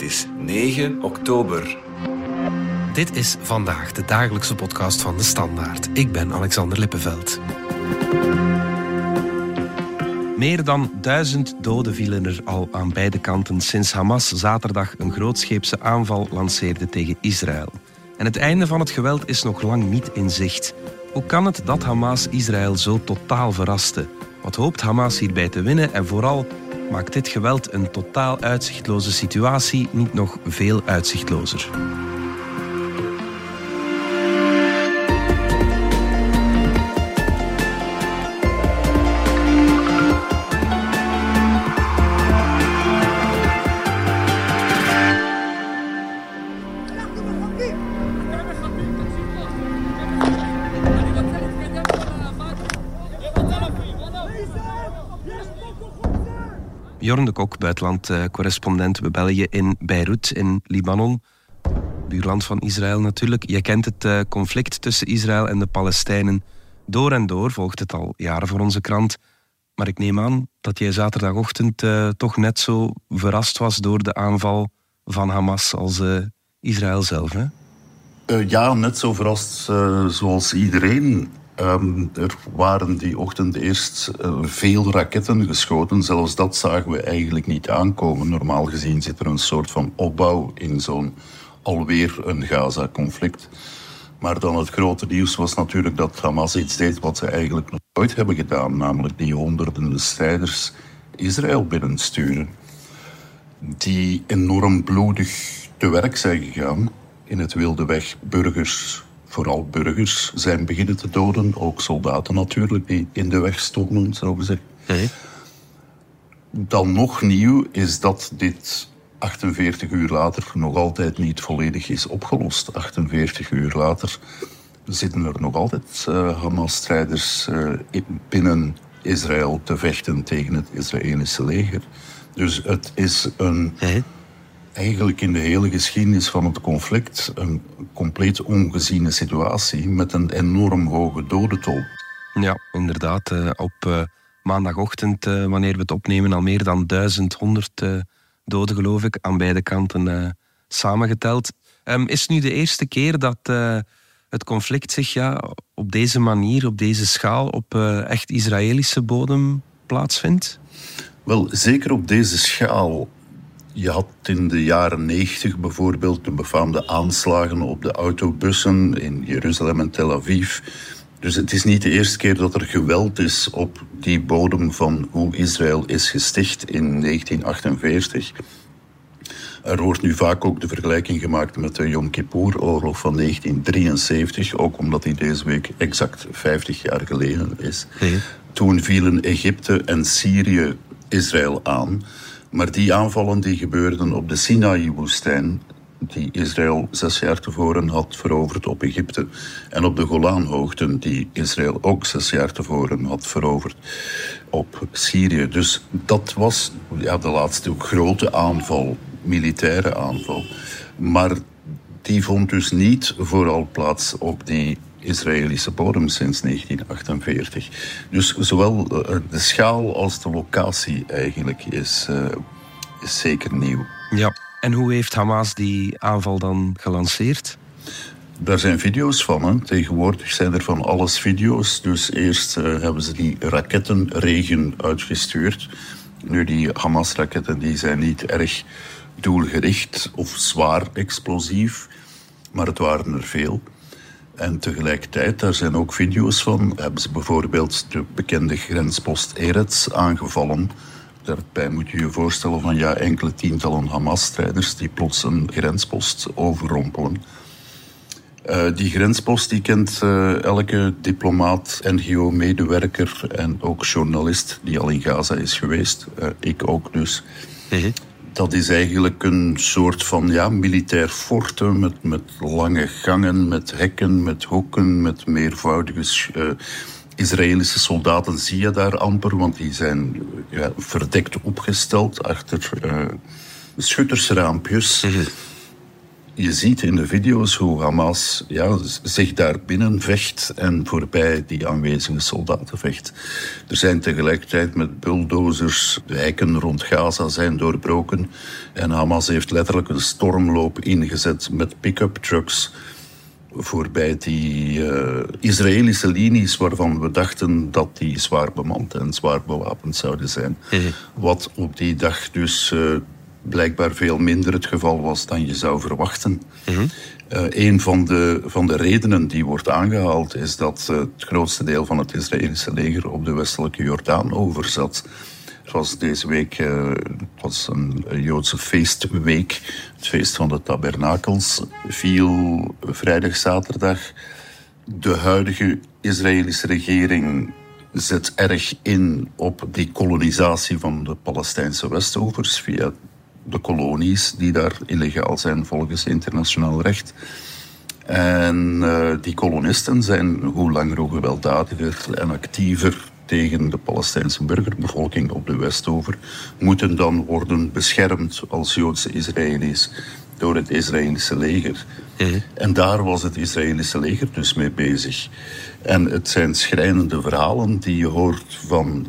Het is 9 oktober. Dit is vandaag de dagelijkse podcast van de Standaard. Ik ben Alexander Lippenveld. Meer dan duizend doden vielen er al aan beide kanten sinds Hamas zaterdag een grootscheepse aanval lanceerde tegen Israël. En het einde van het geweld is nog lang niet in zicht. Hoe kan het dat Hamas Israël zo totaal verraste? Wat hoopt Hamas hierbij te winnen en vooral maakt dit geweld een totaal uitzichtloze situatie niet nog veel uitzichtlozer? Jorn de Kok, buitenland-correspondent bij België in Beirut in Libanon. Buurland van Israël natuurlijk. Je kent het eh, conflict tussen Israël en de Palestijnen door en door, volgt het al jaren voor onze krant. Maar ik neem aan dat jij zaterdagochtend uh, toch net zo verrast was door de aanval van Hamas als Israël zelf, hè? ja, net zo verrast zoals iedereen. Um, er waren die ochtend eerst uh, veel raketten geschoten. Zelfs dat zagen we eigenlijk niet aankomen. Normaal gezien zit er een soort van opbouw in zo'n alweer een Gaza-conflict. Maar dan het grote nieuws was natuurlijk dat Hamas iets deed wat ze eigenlijk nog nooit hebben gedaan. Namelijk die honderden strijders Israël binnensturen. Die enorm bloedig te werk zijn gegaan in het wilde weg burgers vooral burgers zijn beginnen te doden. Ook soldaten natuurlijk, die in de weg stonden, zo gezegd. Okay. Dan nog nieuw is dat dit 48 uur later nog altijd niet volledig is opgelost. 48 uur later zitten er nog altijd uh, Hamas-strijders uh, binnen Israël te vechten tegen het Israëlische leger. Dus het is een eigenlijk in de hele geschiedenis van het conflict een compleet ongeziene situatie met een enorm hoge dodentol. Ja, inderdaad. Uh, op uh, maandagochtend, uh, wanneer we het opnemen, al meer dan 1100 doden, geloof ik, aan beide kanten samengeteld. Um, is het nu de eerste keer dat het conflict zich ja, op deze manier, op deze schaal, op echt Israëlische bodem plaatsvindt? Wel, zeker op deze schaal je had in de jaren 90 bijvoorbeeld de befaamde aanslagen op de autobussen in Jeruzalem en Tel Aviv. Dus het is niet de eerste keer dat er geweld is op die bodem van hoe Israël is gesticht in 1948. Er wordt nu vaak ook de vergelijking gemaakt met de Yom Kippur-oorlog van 1973, ook omdat die deze week exact 50 jaar geleden is. Toen vielen Egypte en Syrië Israël aan. Maar die aanvallen die gebeurden op de Sinaï-woestijn, die Israël zes jaar tevoren had veroverd op Egypte, en op de Golanhoogten, die Israël ook zes jaar tevoren had veroverd op Syrië. Dus dat was ja, de laatste grote aanval, militaire aanval. Maar die vond dus niet vooral plaats op die Israëlische bodem sinds 1948. Dus zowel eh, de schaal als de locatie eigenlijk is, uh, is zeker nieuw. Ja, en hoe heeft Hamas die aanval dan gelanceerd? Daar zijn video's van. Hè. Tegenwoordig zijn er van alles video's. Dus eerst uh, hebben ze die rakettenregen uitgestuurd. Nu, die Hamas-raketten die zijn niet erg doelgericht of zwaar explosief. Maar het waren er veel. En tegelijkertijd, daar zijn ook video's van, hebben ze bijvoorbeeld de bekende grenspost Eretz aangevallen. Daarbij moet je je voorstellen van ja, enkele tientallen Hamas-strijders die plots een grenspost overrompelen. Uh, die grenspost die kent uh, elke diplomaat, NGO-medewerker en ook journalist die al in Gaza is geweest. Uh, ik ook dus. Mm dat is eigenlijk een soort van ja, militair forte met, met lange gangen, met hekken, met hoeken, met meervoudige uh, Israëlische soldaten zie je daar amper, want die zijn ja, verdekt opgesteld achter uh, schuttersraampjes. Je ziet in de video's hoe Hamas ja, zich daar binnen vecht en voorbij die aanwezige soldaten vecht. Er zijn tegelijkertijd met bulldozers wijken rond Gaza zijn doorbroken. En Hamas heeft letterlijk een stormloop ingezet met pick-up trucks voorbij die uh, Israëlische linies waarvan we dachten dat die zwaar bemand en zwaar bewapend zouden zijn. Mhm. Wat op die dag dus uh, blijkbaar veel minder het geval was dan je zou verwachten. Mm een van de, van de redenen die wordt aangehaald is dat het grootste deel van het Israëlische leger op de westelijke Jordaan overzat. Het was deze week uh, was een Joodse feestweek, het feest van de tabernakels, viel vrijdag, zaterdag. De huidige Israëlische regering zet erg in op die kolonisatie van de Palestijnse Westovers via de kolonies die daar illegaal zijn volgens internationaal recht. En uh, die kolonisten zijn hoe langer hoe gewelddadiger en actiever tegen de Palestijnse burgerbevolking op de Westover, moeten dan worden beschermd als Joodse Israëli's door het Israëlische leger. Mhm. En daar was het Israëlische leger dus mee bezig. En het zijn schrijnende verhalen die je hoort van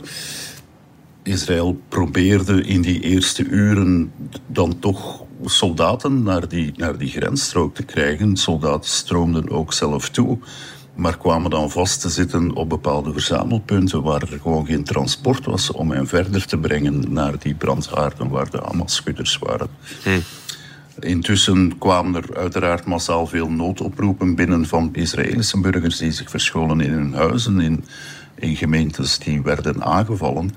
Israël probeerde in die eerste uren dan toch soldaten naar die, naar die grensstrook te krijgen. Soldaten stroomden ook zelf toe, maar kwamen dan vast te zitten op bepaalde verzamelpunten waar er gewoon geen transport was om hen verder te brengen naar die brandhaarden waar de Hamas-schutters waren. Hm. Intussen kwamen er uiteraard massaal veel noodoproepen binnen van Israëlische burgers die zich verscholen in hun huizen, in, in gemeentes die werden aangevallen.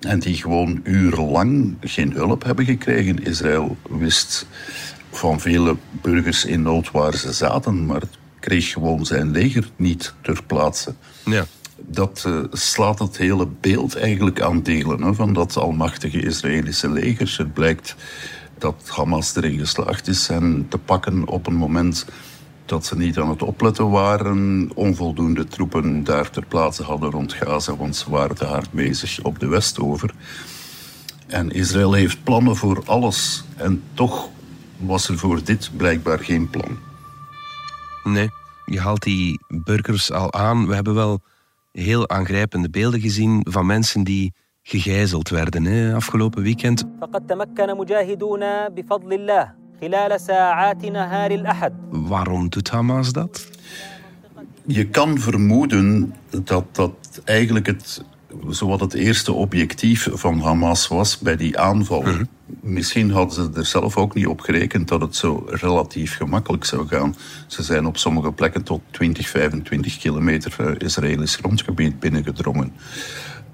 En die gewoon urenlang geen hulp hebben gekregen. Israël wist van vele burgers in nood waar ze zaten, maar kreeg gewoon zijn leger niet ter plaatse. Ja. Dat uh, slaat het hele beeld eigenlijk aan delen hè, van dat almachtige Israëlische leger. Het blijkt dat Hamas erin geslaagd is en te pakken op een moment dat ze niet aan het opletten waren, onvoldoende troepen daar ter plaatse hadden rond Gaza, want ze waren te hard bezig op de Westover. En Israël heeft plannen voor alles en toch was er voor dit blijkbaar geen plan. Nee, je haalt die burgers al aan. We hebben wel heel aangrijpende beelden gezien van mensen die gegijzeld werden hè, afgelopen weekend. Waarom doet Hamas dat? Je kan vermoeden dat dat eigenlijk het, zowat het eerste objectief van Hamas was bij die aanval. Mhm. Misschien hadden ze er zelf ook niet op gerekend dat het zo relatief gemakkelijk zou gaan. Ze zijn op sommige plekken tot 20, 25 kilometer eh, Israëlisch grondgebied binnengedrongen.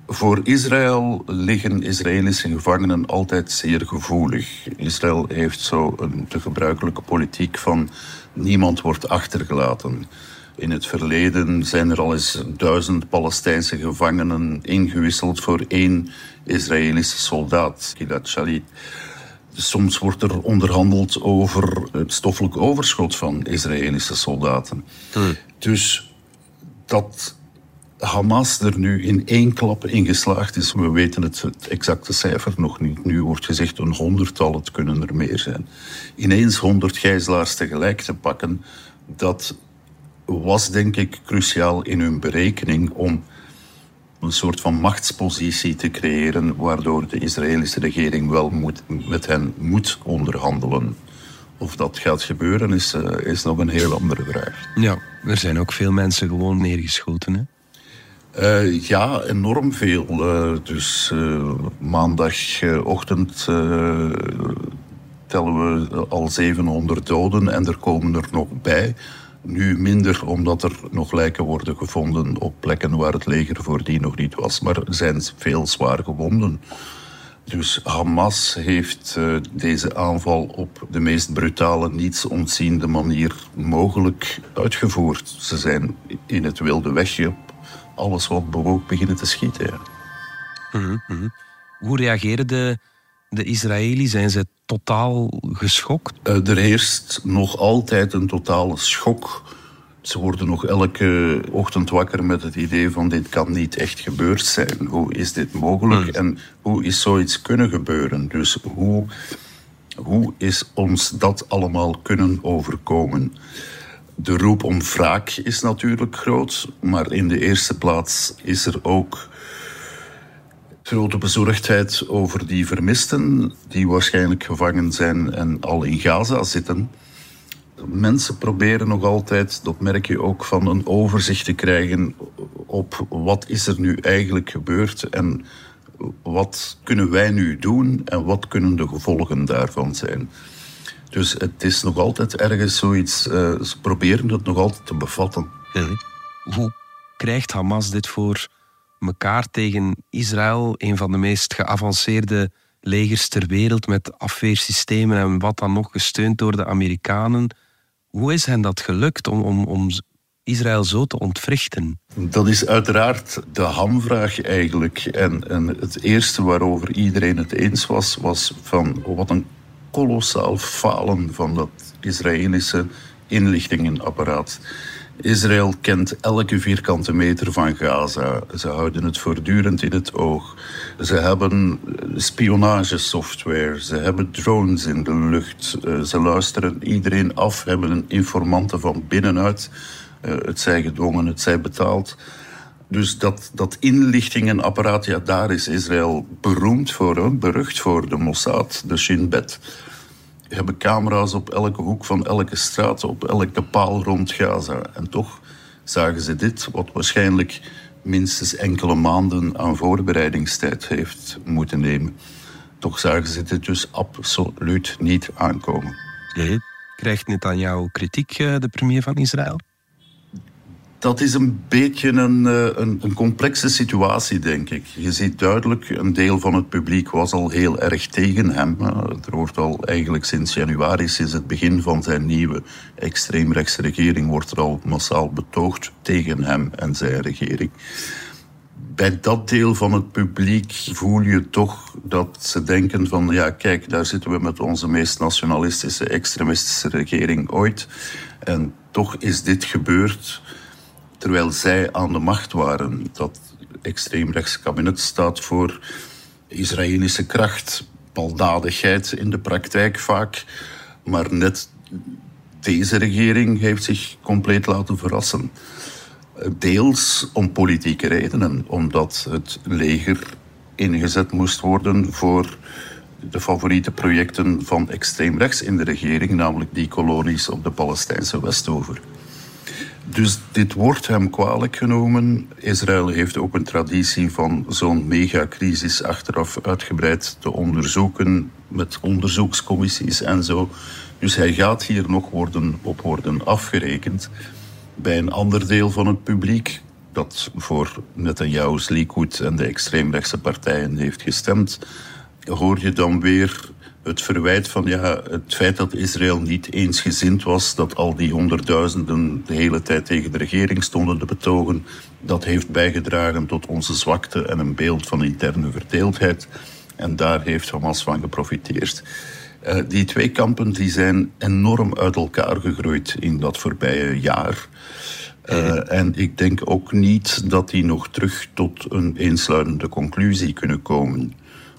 Voor Israël liggen Israëlische gevangenen altijd zeer gevoelig. Israël heeft zo een, de gebruikelijke politiek van niemand wordt achtergelaten. In het verleden zijn er al eens duizend Palestijnse gevangenen ingewisseld voor één Israëlische soldaat, Gilad Shalit. Soms wordt er onderhandeld over het stoffelijk overschot van Israëlische soldaten. Hmm. Dus dat Hamas er nu in één klap in geslaagd is. We weten het, exacte cijfer nog niet. Nu wordt gezegd een honderdtal, het kunnen er meer zijn. Ineens honderd gijzelaars tegelijk te pakken, dat was denk ik cruciaal in hun berekening om een soort van machtspositie te creëren waardoor de Israëlische regering wel moet, met hen moet onderhandelen. Of dat gaat gebeuren is, uh, is nog een heel andere vraag. Ja, er zijn ook veel mensen gewoon neergeschoten. Uh, ja, enorm veel. Uh, dus uh, maandagochtend tellen we al 700 doden en er komen er nog bij. Nu minder omdat er nog lijken worden gevonden op plekken waar het leger voordien nog niet was. Maar er zijn veel zwaar gewonden. Dus Hamas heeft deze aanval op de meest brutale, niets ontziende manier mogelijk uitgevoerd. Ze zijn in het wilde wegje alles wat bewoog beginnen te schieten. Ja. Mhm, mhm. Hoe reageren de, de Israëli's? Zijn ze totaal geschokt? Uh, er heerst nog altijd een totale schok. Ze worden nog elke ochtend wakker met het idee van dit kan niet echt gebeurd zijn. Hoe is dit mogelijk mhm. en hoe is zoiets kunnen gebeuren? Dus hoe Hoe is ons dat allemaal kunnen overkomen? De roep om wraak is natuurlijk groot, maar in de eerste plaats is er ook grote bezorgdheid over die vermisten, die waarschijnlijk gevangen zijn en al in Gaza zitten. Mensen proberen nog altijd, dat merk je ook, van een overzicht te krijgen op wat is er nu eigenlijk gebeurd en wat kunnen wij nu doen en wat kunnen de gevolgen daarvan zijn. Dus het is nog altijd ergens zoiets, uh, ze proberen het nog altijd te bevatten. Hoe krijgt Hamas dit voor elkaar tegen Israël, een van de meest geavanceerde legers ter wereld met afweersystemen en wat dan nog gesteund door de Amerikanen? Hoe is hen dat gelukt om, om, om Israël zo te ontwrichten? Dat is uiteraard de hamvraag eigenlijk. En, en het eerste waarover iedereen het eens was, was van wat een kolossaal falen van dat Israëlische inlichtingenapparaat. Israël kent elke vierkante meter van Gaza. Ze houden het voortdurend in het oog. Ze hebben spionagesoftware. Ze hebben drones in de lucht. Eh, ze luisteren iedereen af, hebben informanten van binnenuit. Eh, het zij gedwongen, het zij betaald. Dus dat, dat inlichtingenapparaat, ja, daar is Israël beroemd voor, berucht voor. De Mossad, de Shin Bet hebben camera's op elke hoek van elke straat, op elke paal rond Gaza. En toch zagen ze dit, wat waarschijnlijk minstens enkele maanden aan voorbereidingstijd heeft moeten nemen. Toch zagen ze dit dus absoluut niet aankomen. Krijgt Netanyahu kritiek, eh, de premier van Israël? Dat is een beetje een, eh, een, een, complexe situatie, denk ik. Je ziet duidelijk, een deel van het publiek was al heel erg tegen hem. Er wordt al eigenlijk sinds januari, sinds het begin van zijn nieuwe extreemrechtse regering, wordt er al massaal betoogd tegen hem en zijn regering. Bij dat deel van het publiek voel je toch dat ze denken van ja, kijk, daar zitten we met onze meest nationalistische, extremistische regering ooit. En toch is dit gebeurd terwijl zij aan de macht waren. Dat extreemrechtse kabinet staat voor Israëlische kracht, baldadigheid in de praktijk vaak. Maar net deze regering heeft zich compleet laten verrassen. Deels om politieke redenen, omdat het leger ingezet moest worden voor de favoriete projecten van extreem rechts in de regering, namelijk die kolonies op de Palestijnse Westover. Dus dit wordt hem kwalijk genomen. Israël heeft ook een traditie van zo'n megacrisis achteraf uitgebreid te onderzoeken met onderzoekscommissies en zo. Dus hij gaat hier nog worden, op worden afgerekend. Bij een ander deel van het publiek, dat voor Netanyahu's Likud en de extreemrechtse partijen heeft gestemd, hoor je dan weer het verwijt van ja, het feit dat Israël niet eensgezind was, dat al die honderdduizenden de hele tijd tegen de regering stonden te betogen, dat heeft bijgedragen tot onze zwakte en een beeld van interne verdeeldheid. En daar heeft Hamas van geprofiteerd. Uh, die twee kampen die zijn enorm uit elkaar gegroeid in dat voorbije jaar. Uh, en ik denk ook niet dat die nog terug tot een eensluidende conclusie kunnen komen.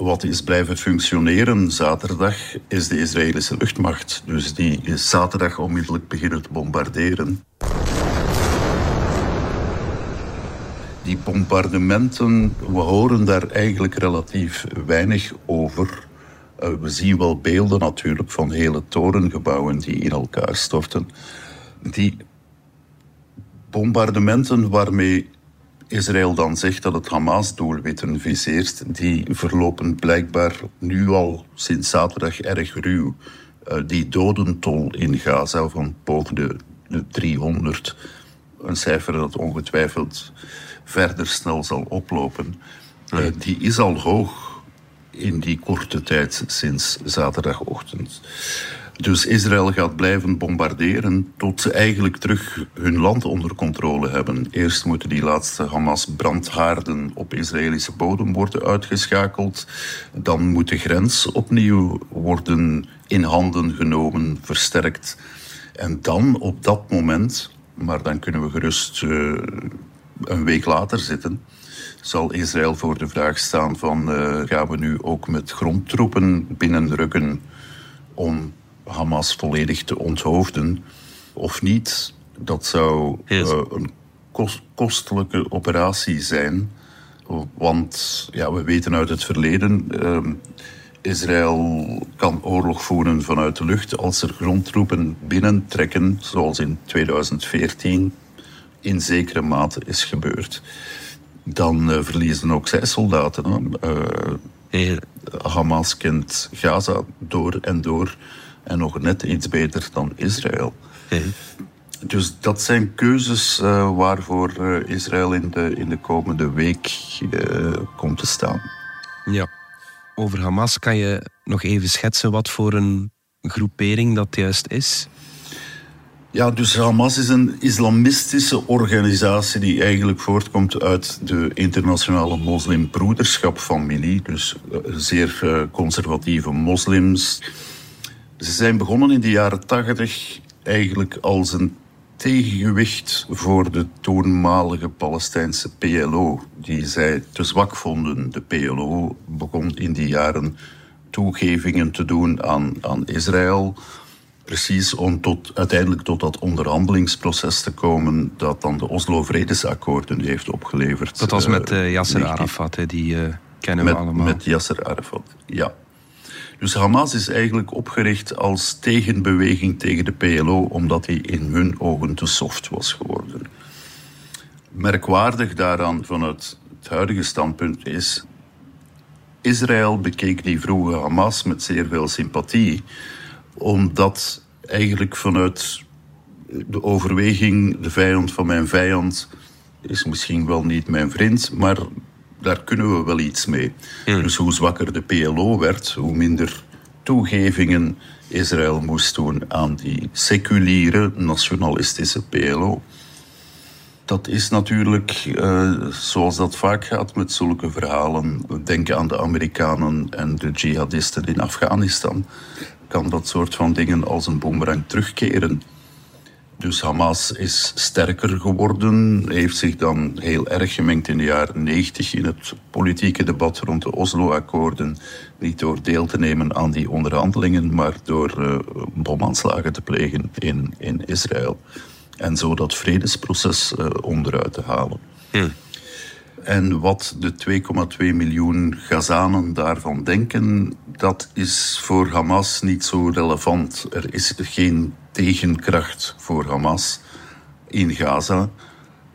wat is blijven functioneren zaterdag is de Israëlische luchtmacht. Dus die is zaterdag onmiddellijk beginnen te bombarderen. Die bombardementen, we horen daar eigenlijk relatief weinig over. Eh, we zien wel beelden natuurlijk van hele torengebouwen die in elkaar storten. Die bombardementen waarmee Israël dan zegt dat het Hamas-doelwitten viseert, die verlopen blijkbaar nu al sinds zaterdag erg ruw. Uh, die dodentol in Gaza van boven de, de 300, een cijfer dat ongetwijfeld verder snel zal oplopen, uh, die is al hoog in die korte tijd sinds zaterdagochtend. Dus Israël gaat blijven bombarderen tot ze eigenlijk terug hun land onder controle hebben. Eerst moeten die laatste Hamas-brandhaarden op Israëlische bodem worden uitgeschakeld. Dan moet de grens opnieuw worden in handen genomen, versterkt. En dan op dat moment, maar dan kunnen we gerust uh, een week later zitten, zal Israël voor de vraag staan van uh, gaan we nu ook met grondtroepen binnenrukken om Hamas volledig te onthoofden of niet. Dat zou uh, een kost kostelijke operatie zijn. Want ja, we weten uit het verleden, uh, Israël kan oorlog voeren vanuit de lucht als er grondtroepen binnentrekken, zoals in 2014 in zekere mate is gebeurd. Dan uh, verliezen ook zij soldaten. Uh, Hamas kent Gaza door en door en nog net iets beter dan Israël. Dus dat zijn keuzes uh, waarvoor uh, Israël in de, in de komende week uh, komt te staan. Ja. Over Hamas kan je nog even schetsen wat voor een groepering dat juist is? Ja, dus Hamas is een islamistische organisatie die eigenlijk voortkomt uit de internationale moslimbroederschapfamilie. Dus zeer conservatieve moslims ze zijn begonnen in de jaren tachtig eigenlijk als een tegengewicht voor de toenmalige Palestijnse PLO, die zij te zwak vonden. De PLO begon in die jaren toegevingen te doen aan, aan Israël. Precies om tot, uiteindelijk tot dat onderhandelingsproces te komen dat dan de Oslo-vredesakkoorden heeft opgeleverd. Dat was met uh, Yasser Arafat, die uh, kennen met, we allemaal. Met Yasser Arafat, ja. Dus Hamas is eigenlijk opgericht als tegenbeweging tegen de PLO, omdat hij in hun ogen te soft was geworden. Merkwaardig daaraan vanuit het huidige standpunt is. Israël bekeek die vroege Hamas met zeer veel sympathie, omdat eigenlijk vanuit de overweging: de vijand van mijn vijand is misschien wel niet mijn vriend, maar daar kunnen we wel iets mee. Dus hoe zwakker de PLO werd, hoe minder toegevingen Israël moest doen aan die seculiere nationalistische PLO. Dat is natuurlijk, uh, zoals dat vaak gaat met zulke verhalen, denk aan de Amerikanen en de jihadisten in Afghanistan, kan dat soort van dingen als een boemerang terugkeren. Dus Hamas is sterker geworden, heeft zich dan heel erg gemengd in de jaren 90 in het politieke debat rond de Oslo-akkoorden. Niet door deel te nemen aan die onderhandelingen, maar door uh, bomaanslagen te plegen in, in Israël. En zo dat vredesproces uh, onderuit te halen. Hmm. En wat de 2,2 miljoen Gazanen daarvan denken, dat is voor Hamas niet zo relevant. Er is geen tegenkracht voor Hamas in Gaza.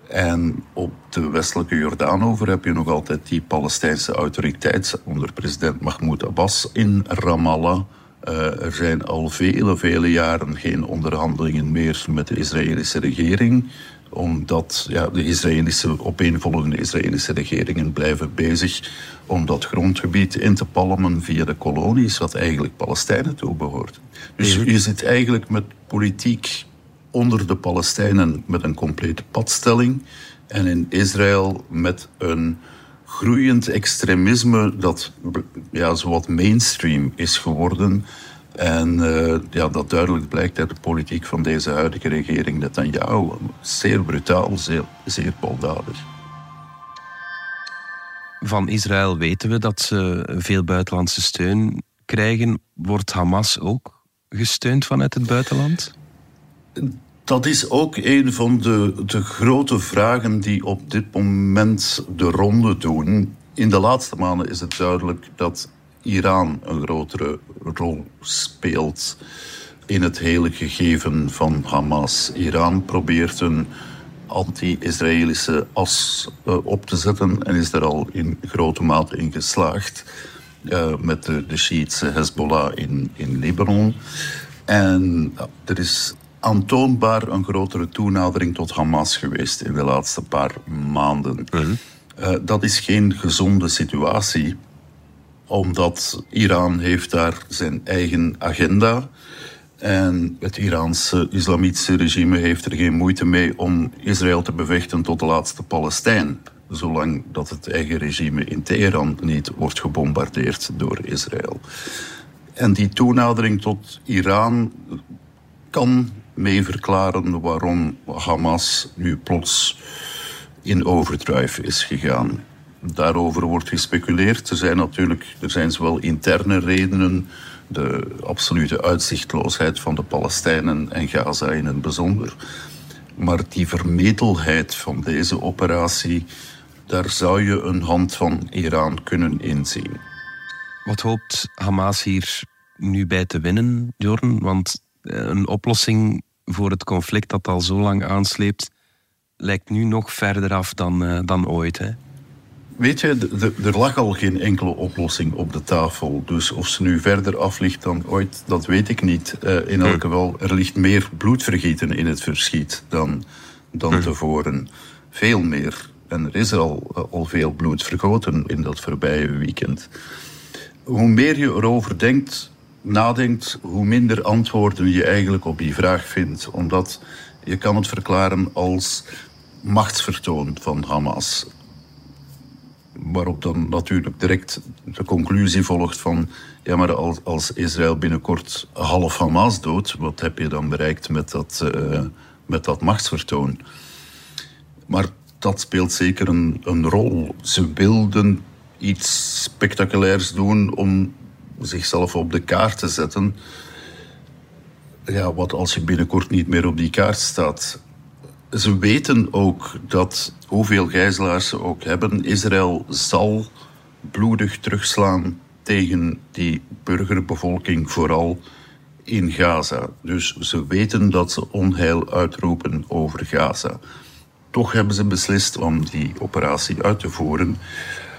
En op de westelijke Jordaanover heb je nog altijd die Palestijnse autoriteit onder president Mahmoud Abbas in Ramallah. Uh, er zijn al vele, vele jaren geen onderhandelingen meer met de Israëlische regering omdat ja, de Israëlische, opeenvolgende Israëlische regeringen blijven bezig om dat grondgebied in te palmen via de kolonies, wat eigenlijk Palestijnen toebehoort. Dus je zit eigenlijk met politiek onder de Palestijnen met een complete padstelling en in Israël met een groeiend extremisme dat ja, zowat mainstream is geworden en uh, ja, dat duidelijk blijkt uit de politiek van deze huidige regering Netanyahu. Zeer brutaal, zeer, zeer baldadig. Van Israël weten we dat ze veel buitenlandse steun krijgen. Wordt Hamas ook gesteund vanuit het buitenland? Dat is ook een van de, de grote vragen die op dit moment de ronde doen. In de laatste maanden is het duidelijk dat Iran een grotere rol speelt in het hele gegeven van Hamas. Iran probeert een anti-Israëlische as uh, op te zetten en is er al in grote mate in geslaagd. Uh, met de, de Shiïtse Hezbollah in, in Libanon. En er is aantoonbaar een grotere toenadering tot Hamas geweest in de laatste paar maanden. Mm dat is geen gezonde situatie omdat Iran heeft daar zijn eigen agenda. En het Iraanse islamitische regime heeft er geen moeite mee om Israël te bevechten tot de laatste Palestijn. Zolang dat het eigen regime in Teheran niet wordt gebombardeerd door Israël. En die toenadering tot Iran kan mee verklaren waarom Hamas nu plots in overdrive is gegaan. Daarover wordt gespeculeerd. Er zijn natuurlijk er zijn zowel interne redenen, de absolute uitzichtloosheid van de Palestijnen en Gaza in het bijzonder. Maar die vermetelheid van deze operatie, daar zou je een hand van Iran kunnen inzien. Wat hoopt Hamas hier nu bij te winnen, Jorn? Want eh, een oplossing voor het conflict dat al zo lang aansleept, lijkt nu nog verder af dan, uh, dan ooit. Weet je, er lag al geen enkele oplossing op de tafel. Dus of ze nu verder af ligt dan ooit, dat weet ik niet. Uh, in elk hm. geval, er ligt meer bloedvergieten in het verschiet dan, dan hm. tevoren. Veel meer. En er is al, al veel bloed vergoten in dat voorbije weekend. Hoe meer je erover denkt, nadenkt, hoe minder antwoorden je eigenlijk op die vraag vindt. Omdat je kan het verklaren als machtsvertoon van Hamas. Waarop dan natuurlijk direct de conclusie volgt van... ja, maar als, als Israël binnenkort half Hamas doodt... wat heb je dan bereikt met dat, uh, met dat machtsvertoon? Maar dat speelt zeker een, een rol. Ze wilden iets spectaculairs doen om zichzelf op de kaart te zetten. Ja, wat als je binnenkort niet meer op die kaart staat? Ze weten ook dat hoeveel gijzelaars ze ook hebben, Israël zal bloedig terugslaan tegen die burgerbevolking, vooral in Gaza. Dus ze weten dat ze onheil uitroepen over Gaza. Toch hebben ze beslist om die operatie uit te voeren.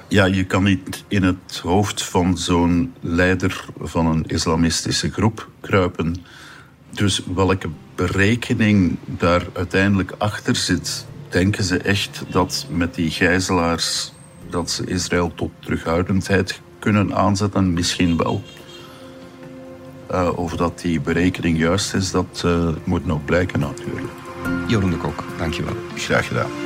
Ja, je kan niet in het hoofd van zo'n leider van een islamistische groep kruipen. Dus welke berekening daar uiteindelijk achter zit, denken ze echt dat met die gijzelaars dat ze Israël tot terughoudendheid kunnen aanzetten? Misschien wel. Uh, of dat die berekening juist is, dat uh, moet nog blijken natuurlijk. Jeroen de Kok, dankjewel. Graag gedaan.